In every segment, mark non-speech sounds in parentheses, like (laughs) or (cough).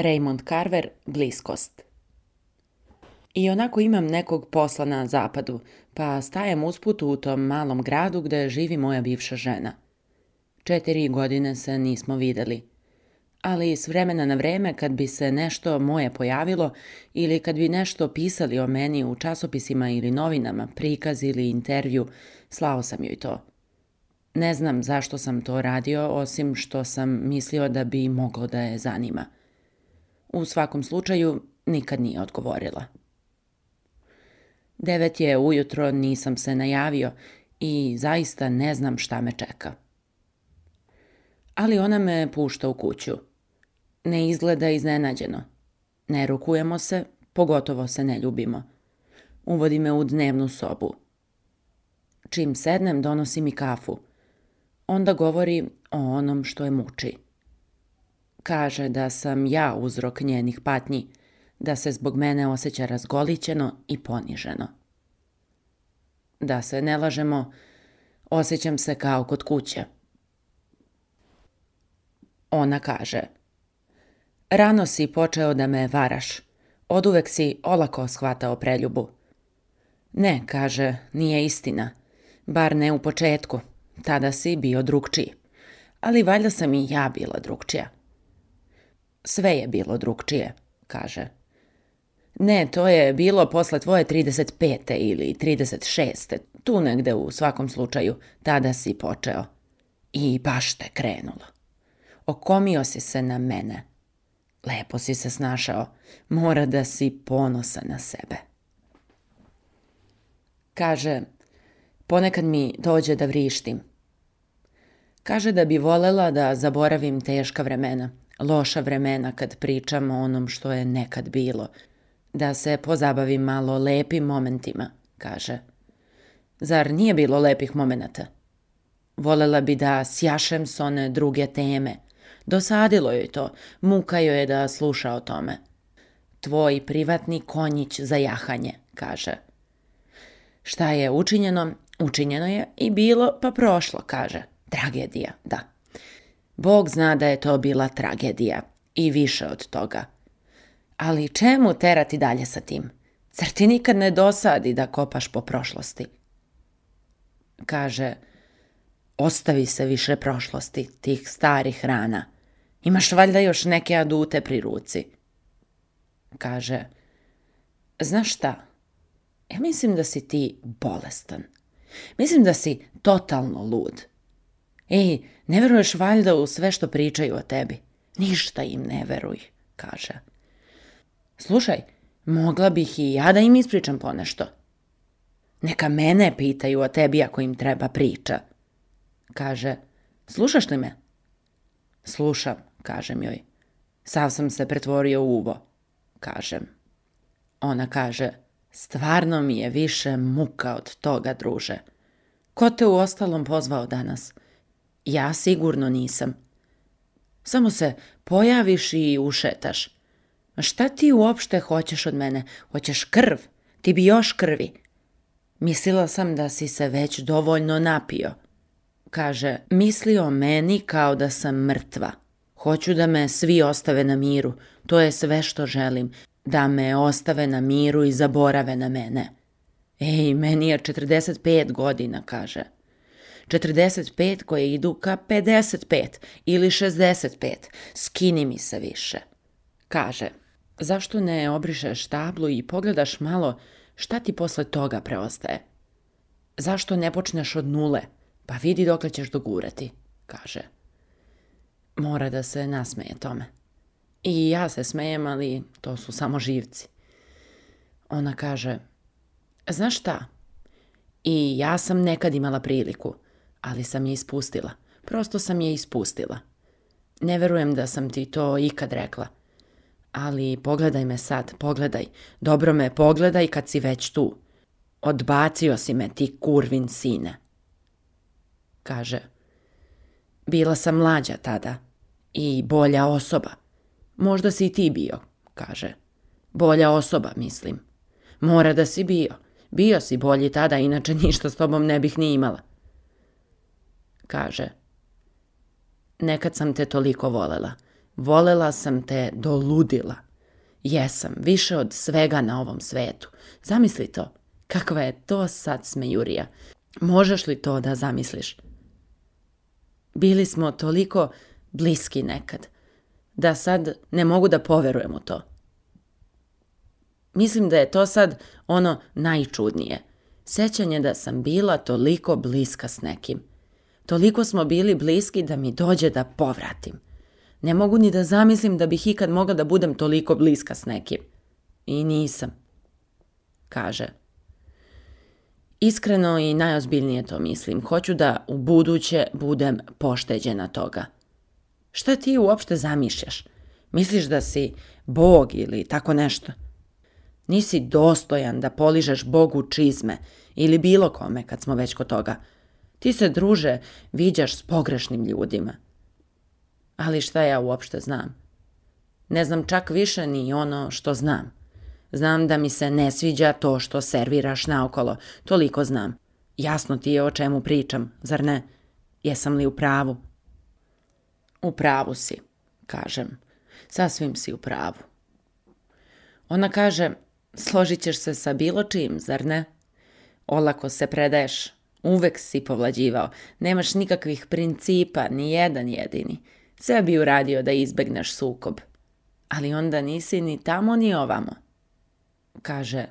Raymond Carver, bliskost. I onako imam nekog posla na zapadu, pa stajem usput u tom malom gradu gde živi moja bivša žena. Četiri godine se nismo videli. Ali s vremena na vreme kad bi se nešto moje pojavilo ili kad bi nešto pisali o meni u časopisima ili novinama, prikaz ili intervju, slao sam joj to. Ne znam zašto sam to radio, osim što sam mislio da bi moglo da je zanima – U svakom slučaju, nikad nije odgovorila. Devet je ujutro, nisam se najavio i zaista ne znam šta me čeka. Ali ona me pušta u kuću. Ne izgleda iznenađeno. Ne rukujemo se, pogotovo se ne ljubimo. Uvodi me u dnevnu sobu. Čim sednem, donosi mi kafu. Onda govori o onom što je muči. Kaže da sam ja uzrok njenih patnji, da se zbog mene osjeća razgolićeno i poniženo. Da se ne lažemo, osjećam se kao kod kuće. Ona kaže, rano si počeo da me varaš, oduvek si olako shvatao preljubu. Ne, kaže, nije istina, bar ne u početku, tada si bio drugčiji. Ali valjda sam i ja bila drugčija. Sve je bilo drugčije, kaže. Ne, to je bilo posle tvoje 35. ili 36. Tu negde u svakom slučaju, tada si počeo. I baš te krenulo. Okomio si se na mene. Lepo si se snašao. Mora da si ponosa na sebe. Kaže, ponekad mi dođe da vrištim. Kaže da bi volela da zaboravim teška vremena, loša vremena kad pričamo o onom što je nekad bilo. Da se pozabavi malo lepim momentima, kaže. Zar nije bilo lepih momenata? Volela bi da sjašem s one druge teme. Dosadilo joj to, muka joj je da sluša o tome. Tvoj privatni konjić za jahanje, kaže. Šta je učinjeno? Učinjeno je i bilo pa prošlo, kaže. Tragedija, da. Bog zna da je to bila tragedija i više od toga. Ali čemu terati dalje sa tim? Zar ti nikad ne dosadi da kopaš po prošlosti? Kaže, ostavi se više prošlosti, tih starih rana. Imaš valjda još neke adute pri ruci. Kaže, znaš šta? Ja mislim da si ti bolestan. Mislim da si totalno lud. Ej, Ne veruješ valjda u sve što pričaju o tebi. Ništa im ne veruj, kaže. Slušaj, mogla bih i ja da im ispričam ponešto. Neka mene pitaju o tebi ako im treba priča. Kaže, slušaš li me? Slušam, kažem joj. Sav sam se pretvorio u uvo, kažem. Ona kaže, stvarno mi je više muka od toga, druže. Ko te u ostalom pozvao danas? Ja sigurno nisam. Samo se pojaviš i ušetaš. Ma Šta ti uopšte hoćeš od mene? Hoćeš krv? Ti bi još krvi. Mislila sam da si se već dovoljno napio. Kaže, misli o meni kao da sam mrtva. Hoću da me svi ostave na miru. To je sve što želim. Da me ostave na miru i zaborave na mene. Ej, meni je 45 godina, kaže. 45 koje idu ka 55 ili 65, skini mi se više. Kaže, zašto ne obrišeš tablu i pogledaš malo šta ti posle toga preostaje? Zašto ne počneš od nule, pa vidi dokle ćeš dogurati, kaže. Mora da se nasmeje tome. I ja se smejem, ali to su samo živci. Ona kaže, znaš šta, i ja sam nekad imala priliku – ali sam je ispustila. Prosto sam je ispustila. Ne verujem da sam ti to ikad rekla. Ali pogledaj me sad, pogledaj. Dobro me pogledaj kad si već tu. Odbacio si me ti kurvin sine. Kaže, bila sam mlađa tada i bolja osoba. Možda si i ti bio, kaže. Bolja osoba, mislim. Mora da si bio. Bio si bolji tada, inače ništa s tobom ne bih ni imala kaže. Nekad sam te toliko volela. Volela sam te do ludila. Jesam, više od svega na ovom svetu. Zamisli to. Kakva je to sad smejurija. Možeš li to da zamisliš? Bili smo toliko bliski nekad, da sad ne mogu da poverujem u to. Mislim da je to sad ono najčudnije. Sećanje da sam bila toliko bliska s nekim. Toliko smo bili bliski da mi dođe da povratim. Ne mogu ni da zamislim da bih ikad mogla da budem toliko bliska s nekim. I nisam. Kaže. Iskreno i najozbiljnije to mislim. Hoću da u buduće budem pošteđena toga. Šta ti uopšte zamišljaš? Misliš da si bog ili tako nešto? Nisi dostojan da poližeš bogu čizme ili bilo kome kad smo već kod toga – Ti se, druže, viđaš s pogrešnim ljudima. Ali šta ja uopšte znam? Ne znam čak više ni ono što znam. Znam da mi se ne sviđa to što serviraš naokolo, toliko znam. Jasno ti je o čemu pričam, zar ne? Jesam li u pravu? U pravu si, kažem. Sasvim si u pravu. Ona kaže, složit ćeš se sa bilo čim, zar ne? Olako se predaješ, Uvek si povlađivao. Nemaš nikakvih principa, ni jedan jedini. Sve bi uradio da izbegneš sukob. Ali onda nisi ni tamo ni ovamo. Kaže,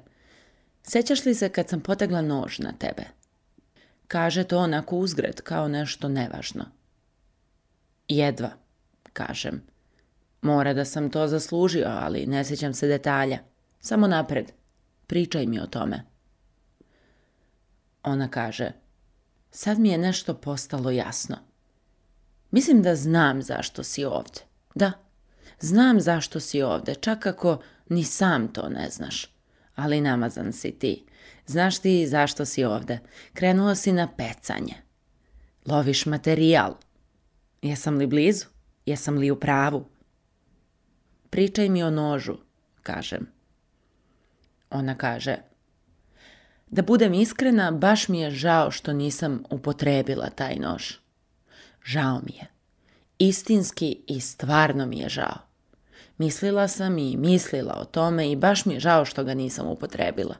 sećaš li se kad sam potegla nož na tebe? Kaže to onako uzgred, kao nešto nevažno. Jedva, kažem. Mora da sam to zaslužio, ali ne sećam se detalja. Samo napred. Pričaj mi o tome. Ona kaže, Sad mi je nešto postalo jasno. Mislim da znam zašto si ovde. Da, znam zašto si ovde, čak ako ni sam to ne znaš. Ali namazan si ti. Znaš ti zašto si ovde? Krenuo si na pecanje. Loviš materijal. Jesam li blizu? Jesam li u pravu? Pričaj mi o nožu, kažem. Ona kaže, Da budem iskrena, baš mi je žao što nisam upotrebila taj nož. Žao mi je. Istinski i stvarno mi je žao. Mislila sam i mislila o tome i baš mi je žao što ga nisam upotrebila.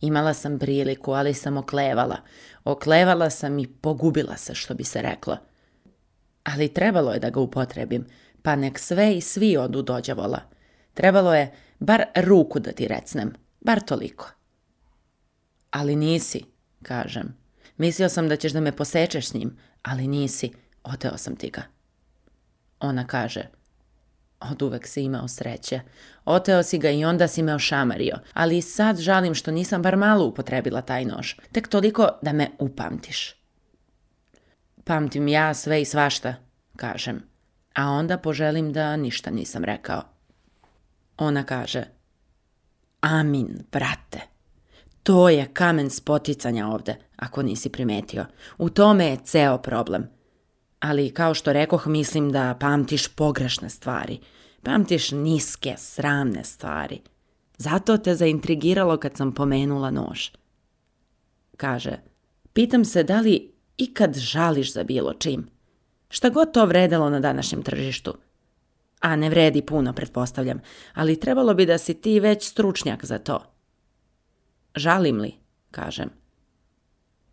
Imala sam priliku, ali sam oklevala. Oklevala sam i pogubila se, što bi se reklo. Ali trebalo je da ga upotrebim, pa nek sve i svi odu dođavola. Trebalo je bar ruku da ti recnem, bar toliko ali nisi, kažem. Mislio sam da ćeš da me posečeš s njim, ali nisi, oteo sam ti ga. Ona kaže, od uvek si imao sreće. Oteo si ga i onda si me ošamario, ali sad žalim što nisam bar malo upotrebila taj nož, tek toliko da me upamtiš. Pamtim ja sve i svašta, kažem, a onda poželim da ništa nisam rekao. Ona kaže, amin, brate. To je kamen spoticanja ovde, ako nisi primetio. U tome je ceo problem. Ali, kao što rekoh, mislim da pamtiš pogrešne stvari. Pamtiš niske, sramne stvari. Zato te zaintrigiralo kad sam pomenula nož. Kaže, pitam se da li ikad žališ za bilo čim. Šta god to vredelo na današnjem tržištu. A ne vredi puno, pretpostavljam, ali trebalo bi da si ti već stručnjak za to – Žalim li? kažem.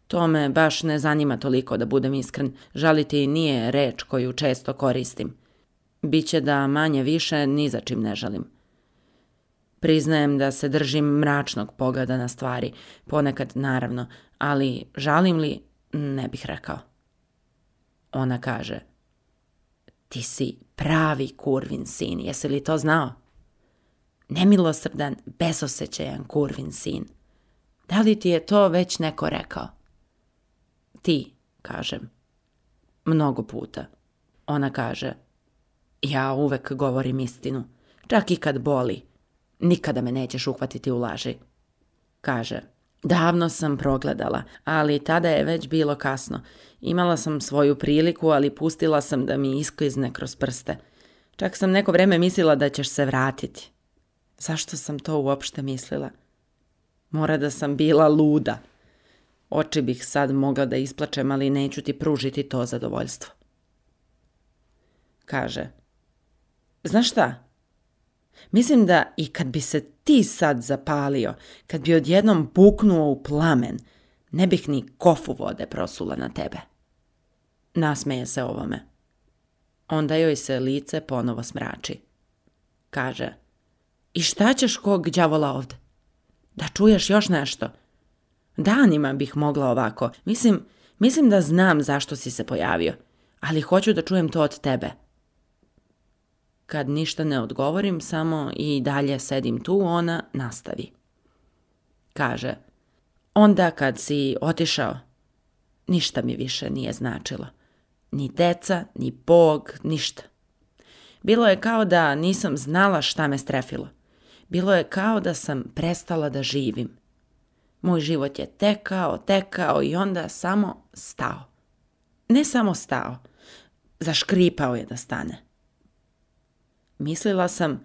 To me baš ne zanima toliko, da budem iskren. Žaliti nije reč koju često koristim. Biće da manje više ni za čim ne žalim. Priznajem da se držim mračnog pogleda na stvari, ponekad naravno, ali žalim li, ne bih rekao. Ona kaže, ti si pravi kurvin sin, jesi li to znao? Nemilosrdan, besosećajan kurvin sin – Da li ti je to već neko rekao? Ti, kažem. Mnogo puta. Ona kaže. Ja uvek govorim istinu. Čak i kad boli. Nikada me nećeš uhvatiti u laži. Kaže. Davno sam progledala, ali tada je već bilo kasno. Imala sam svoju priliku, ali pustila sam da mi isklizne kroz prste. Čak sam neko vreme mislila da ćeš se vratiti. Zašto sam to uopšte mislila? Mora da sam bila luda. Oči bih sad mogla da isplačem, ali neću ti pružiti to zadovoljstvo. Kaže, znaš šta? Mislim da i kad bi se ti sad zapalio, kad bi odjednom buknuo u plamen, ne bih ni kofu vode prosula na tebe. Nasmeje se ovome. Onda joj se lice ponovo smrači. Kaže, i šta ćeš kog đavola ovde? Da čuješ još nešto? Danima bih mogla ovako. Mislim, mislim da znam zašto si se pojavio, ali hoću da čujem to od tebe. Kad ništa ne odgovorim, samo i dalje sedim tu, ona nastavi. Kaže, onda kad si otišao, ništa mi više nije značilo. Ni deca, ni bog, ništa. Bilo je kao da nisam znala šta me strefilo. Bilo je kao da sam prestala da živim. Moj život je tekao, tekao i onda samo stao. Ne samo stao, zaškripao je da stane. Mislila sam,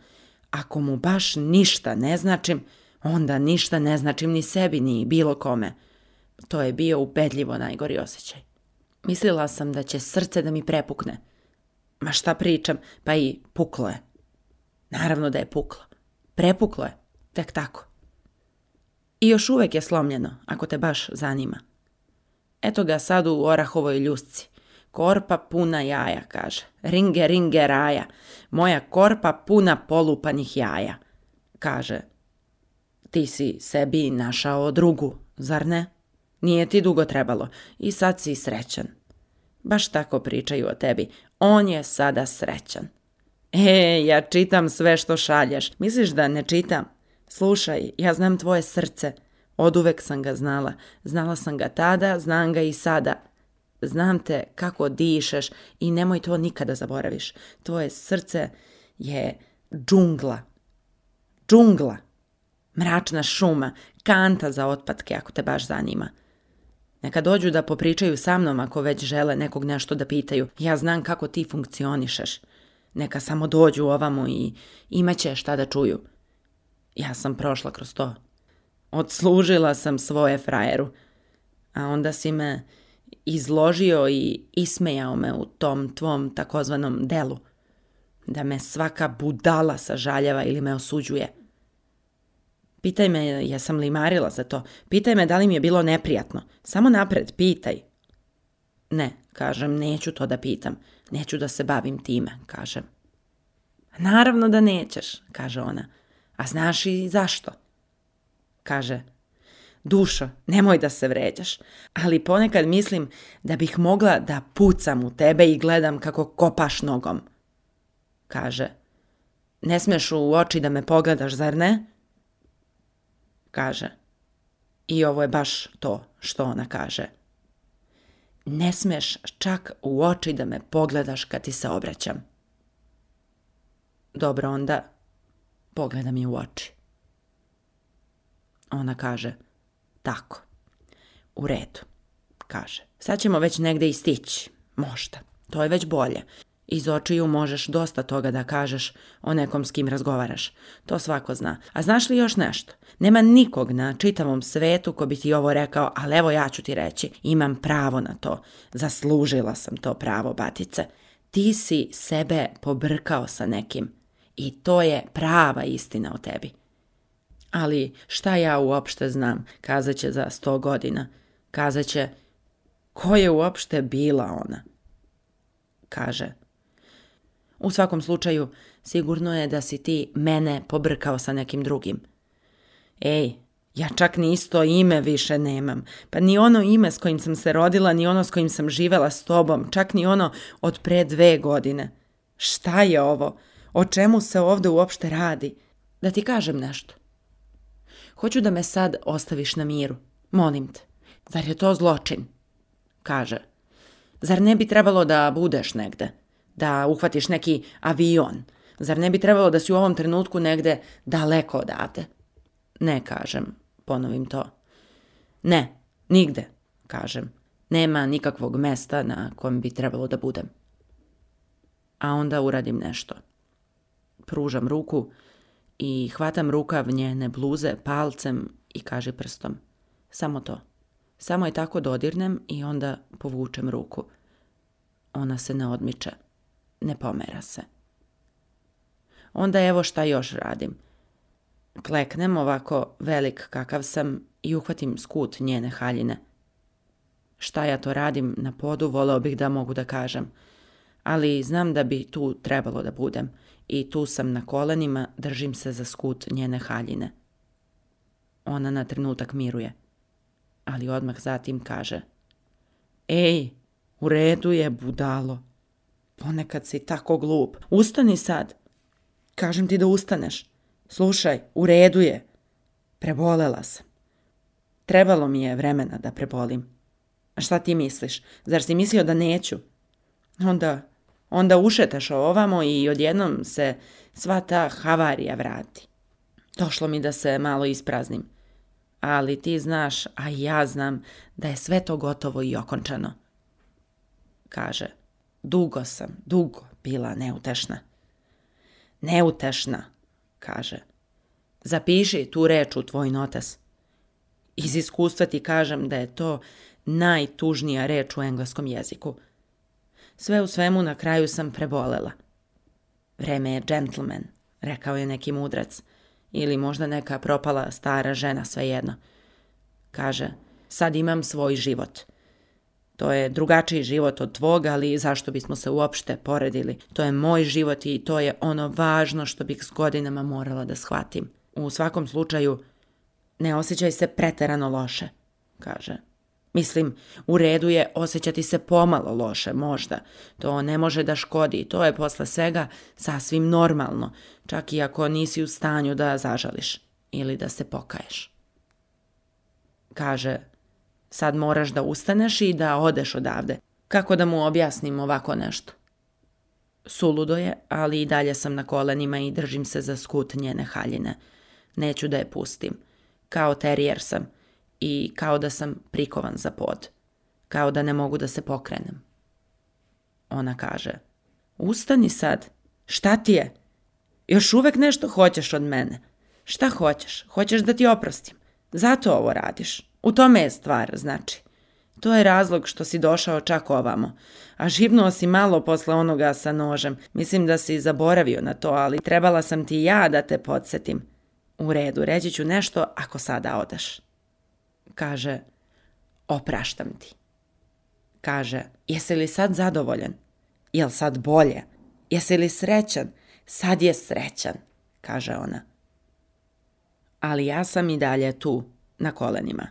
ako mu baš ništa ne značim, onda ništa ne značim ni sebi ni bilo kome. To je bio ubedljivo najgori osjećaj. Mislila sam da će srce da mi prepukne. Ma šta pričam, pa i puklo je. Naravno da je puklo. Prepuklo je, tek tako. I još uvek je slomljeno, ako te baš zanima. Eto ga sad u orahovoj ljusci. Korpa puna jaja, kaže. Ringe, ringe, raja. Moja korpa puna polupanih jaja. Kaže, ti si sebi našao drugu, zar ne? Nije ti dugo trebalo i sad si srećan. Baš tako pričaju o tebi. On je sada srećan. (laughs) E, ja čitam sve što šalješ. Misliš da ne čitam? Slušaj, ja znam tvoje srce. Oduvek sam ga znala. Znala sam ga tada, znam ga i sada. Znam te kako dišeš i nemoj to nikada zaboraviš. Tvoje srce je džungla. Džungla. Mračna šuma, kanta za otpadke ako te baš zanima. Neka dođu da popričaju sa mnom ako već žele nekog nešto da pitaju. Ja znam kako ti funkcionišeš neka samo dođu ovamo i imaće šta da čuju. Ja sam prošla kroz to. Odslužila sam svoje frajeru. A onda si me izložio i ismejao me u tom tvom takozvanom delu. Da me svaka budala sažaljava ili me osuđuje. Pitaj me jesam li marila za to. Pitaj me da li mi je bilo neprijatno. Samo napred, pitaj. Ne, kažem, neću to da pitam. Neću da se bavim time, kažem. Naravno da nećeš, kaže ona. A znaš i zašto? Kaže, dušo, nemoj da se vređaš, ali ponekad mislim da bih mogla da pucam u tebe i gledam kako kopaš nogom. Kaže, ne smeš u oči da me pogledaš, zar ne? Kaže, i ovo je baš to što ona kaže. Ne smeš čak u oči da me pogledaš kad ti se obraćam. Dobro onda, pogleda mi u oči. Ona kaže, tako, u redu, kaže. Sad ćemo već negde istići, možda, to je već bolje. Iz očiju možeš dosta toga da kažeš o nekom s kim razgovaraš. To svako zna. A znaš li još nešto? Nema nikog na čitavom svetu ko bi ti ovo rekao, ali evo ja ću ti reći, imam pravo na to. Zaslužila sam to pravo, batice. Ti si sebe pobrkao sa nekim. I to je prava istina o tebi. Ali šta ja uopšte znam, kazaće za sto godina. Kazaće, ko je uopšte bila ona? Kaže, U svakom slučaju, sigurno je da si ti mene pobrkao sa nekim drugim. Ej, ja čak ni isto ime više nemam. Pa ni ono ime s kojim sam se rodila, ni ono s kojim sam živela s tobom, čak ni ono od pre dve godine. Šta je ovo? O čemu se ovde uopšte radi? Da ti kažem nešto. Hoću da me sad ostaviš na miru. Molim te. Zar je to zločin? Kaže. Zar ne bi trebalo da budeš negde? da uhvatiš neki avion. Zar ne bi trebalo da si u ovom trenutku negde daleko odavde? Ne, kažem, ponovim to. Ne, nigde, kažem. Nema nikakvog mesta na kom bi trebalo da budem. A onda uradim nešto. Pružam ruku i hvatam rukav njene bluze palcem i kaže prstom. Samo to. Samo je tako dodirnem i onda povučem ruku. Ona se ne odmiče ne pomera se. Onda evo šta još radim. Kleknem ovako velik kakav sam i uhvatim skut njene haljine. Šta ja to radim na podu, voleo bih da mogu da kažem. Ali znam da bi tu trebalo da budem. I tu sam na kolenima, držim se za skut njene haljine. Ona na trenutak miruje. Ali odmah zatim kaže. Ej, u redu je budalo. Ponekad si tako glup. Ustani sad. Kažem ti da ustaneš. Slušaj, u redu je. Prebolela sam. Trebalo mi je vremena da prebolim. A šta ti misliš? Zar si mislio da neću? Onda, onda ušetaš ovamo i odjednom se sva ta havarija vrati. Došlo mi da se malo ispraznim. Ali ti znaš, a ja znam, da je sve to gotovo i okončano. Kaže. Dugo sam, dugo bila neutešna. Neutešna, kaže. Zapiši tu reč u tvoj notas. Iz iskustva ti kažem da je to najtužnija reč u engleskom jeziku. Sve u svemu na kraju sam prebolela. Vreme je džentlmen, rekao je neki mudrac. Ili možda neka propala stara žena, svejedno. Kaže, sad imam svoj život. To je drugačiji život od tvog, ali zašto bismo se uopšte poredili? To je moj život i to je ono važno što bih s godinama morala da shvatim. U svakom slučaju, ne osjećaj se preterano loše, kaže. Mislim, u redu je osjećati se pomalo loše, možda. To ne može da škodi, to je posle svega sasvim normalno, čak i ako nisi u stanju da zažališ ili da se pokaješ. Kaže, Sad moraš da ustaneš i da odeš odavde. Kako da mu objasnim ovako nešto? Suludo je, ali i dalje sam na kolenima i držim se za skut njene haljine. Neću da je pustim. Kao terijer sam i kao da sam prikovan za pod. Kao da ne mogu da se pokrenem. Ona kaže, ustani sad, šta ti je? Još uvek nešto hoćeš od mene. Šta hoćeš? Hoćeš da ti oprostim. Zato ovo radiš. U tome je stvar, znači. To je razlog što si došao čak ovamo. A živnuo si malo posle onoga sa nožem. Mislim da si zaboravio na to, ali trebala sam ti ja da te podsjetim. U redu, reći ću nešto ako sada odeš. Kaže, opraštam ti. Kaže, jesi li sad zadovoljan? Jel sad bolje? Jesi li srećan? Sad je srećan, kaže ona. Ali ja sam i dalje tu, na kolenima.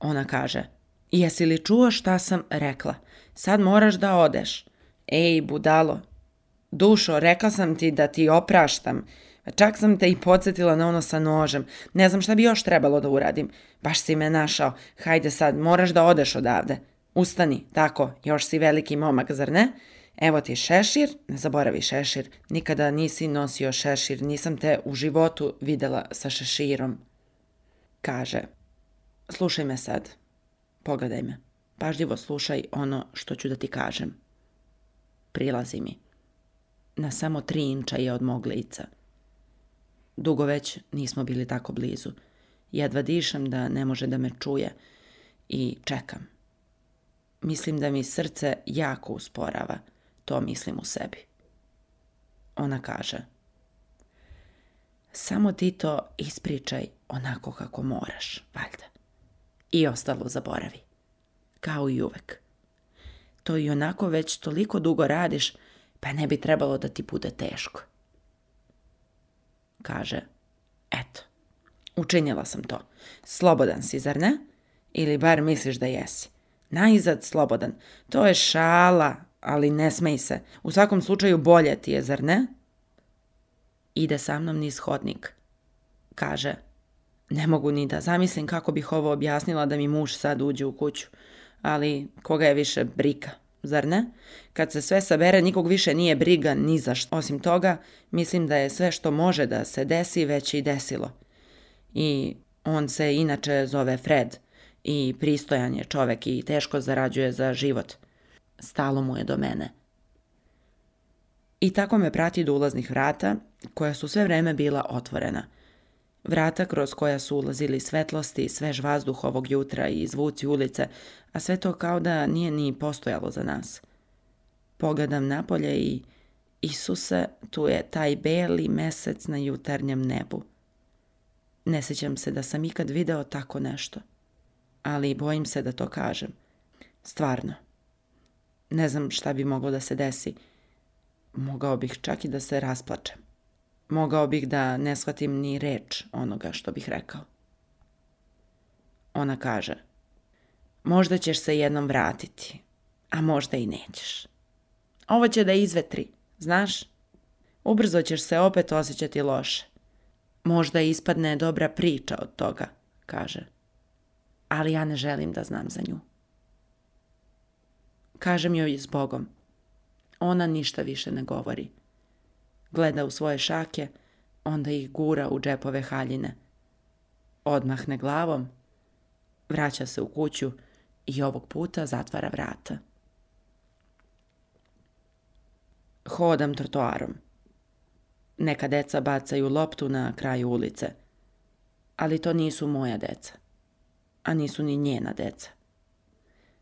Ona kaže, jesi li čuo šta sam rekla? Sad moraš da odeš. Ej, budalo, dušo, rekla sam ti da ti opraštam. Čak sam te i podsjetila na ono sa nožem. Ne znam šta bi još trebalo da uradim. Baš si me našao. Hajde sad, moraš da odeš odavde. Ustani, tako, još si veliki momak, zar ne? Evo ti šešir, ne zaboravi šešir. Nikada nisi nosio šešir, nisam te u životu videla sa šeširom. Kaže, Slušaj me sad. Pogledaj me. Pažljivo slušaj ono što ću da ti kažem. Prilazi mi. Na samo tri inča je od mog lica. Dugo već nismo bili tako blizu. Jedva dišem da ne može da me čuje i čekam. Mislim da mi srce jako usporava. To mislim u sebi. Ona kaže. Samo ti to ispričaj onako kako moraš, valjda i ostalo zaboravi. Kao i uvek. To i onako već toliko dugo radiš, pa ne bi trebalo da ti bude teško. Kaže, eto, učinjela sam to. Slobodan si, zar ne? Ili bar misliš da jesi. Najzad slobodan. To je šala, ali ne smej se. U svakom slučaju bolje ti je, zar ne? Ide sa mnom niz hodnik. Kaže, ne mogu ni da zamislim kako bih ovo objasnila da mi muž sad uđe u kuću. Ali koga je više brika, zar ne? Kad se sve sabere, nikog više nije briga ni za što. Osim toga, mislim da je sve što može da se desi već i desilo. I on se inače zove Fred i pristojan je čovek i teško zarađuje za život. Stalo mu je do mene. I tako me prati do ulaznih vrata, koja su sve vreme bila otvorena – Vrata kroz koja su ulazili svetlosti, svež vazduh ovog jutra i zvuci ulice, a sve to kao da nije ni postojalo za nas. Pogadam napolje i... Isuse, tu je taj beli mesec na jutarnjem nebu. Ne sećam se da sam ikad video tako nešto. Ali bojim se da to kažem. Stvarno. Ne znam šta bi moglo da se desi. Mogao bih čak i da se rasplačem. Mogao bih da ne shvatim ni reč onoga što bih rekao. Ona kaže, možda ćeš se jednom vratiti, a možda i nećeš. Ovo će da izvetri, znaš? Ubrzo ćeš se opet osjećati loše. Možda ispadne dobra priča od toga, kaže. Ali ja ne želim da znam za nju. Kažem joj s Bogom. Ona ništa više ne govori gleda u svoje šake, onda ih gura u džepove haljine. Odmahne glavom, vraća se u kuću i ovog puta zatvara vrata. Hodam trotoarom. Neka deca bacaju loptu na kraju ulice, ali to nisu moja deca, a nisu ni njena deca.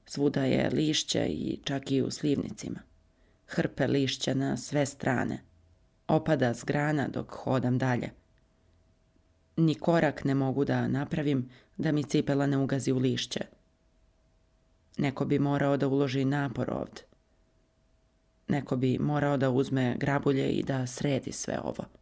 Svuda je lišće i čak i u slivnicima. Hrpe lišća na sve strane – opada s grana dok hodam dalje. Ni korak ne mogu da napravim da mi cipela ne ugazi u lišće. Neko bi morao da uloži napor ovde. Neko bi morao da uzme grabulje i da sredi sve ovo.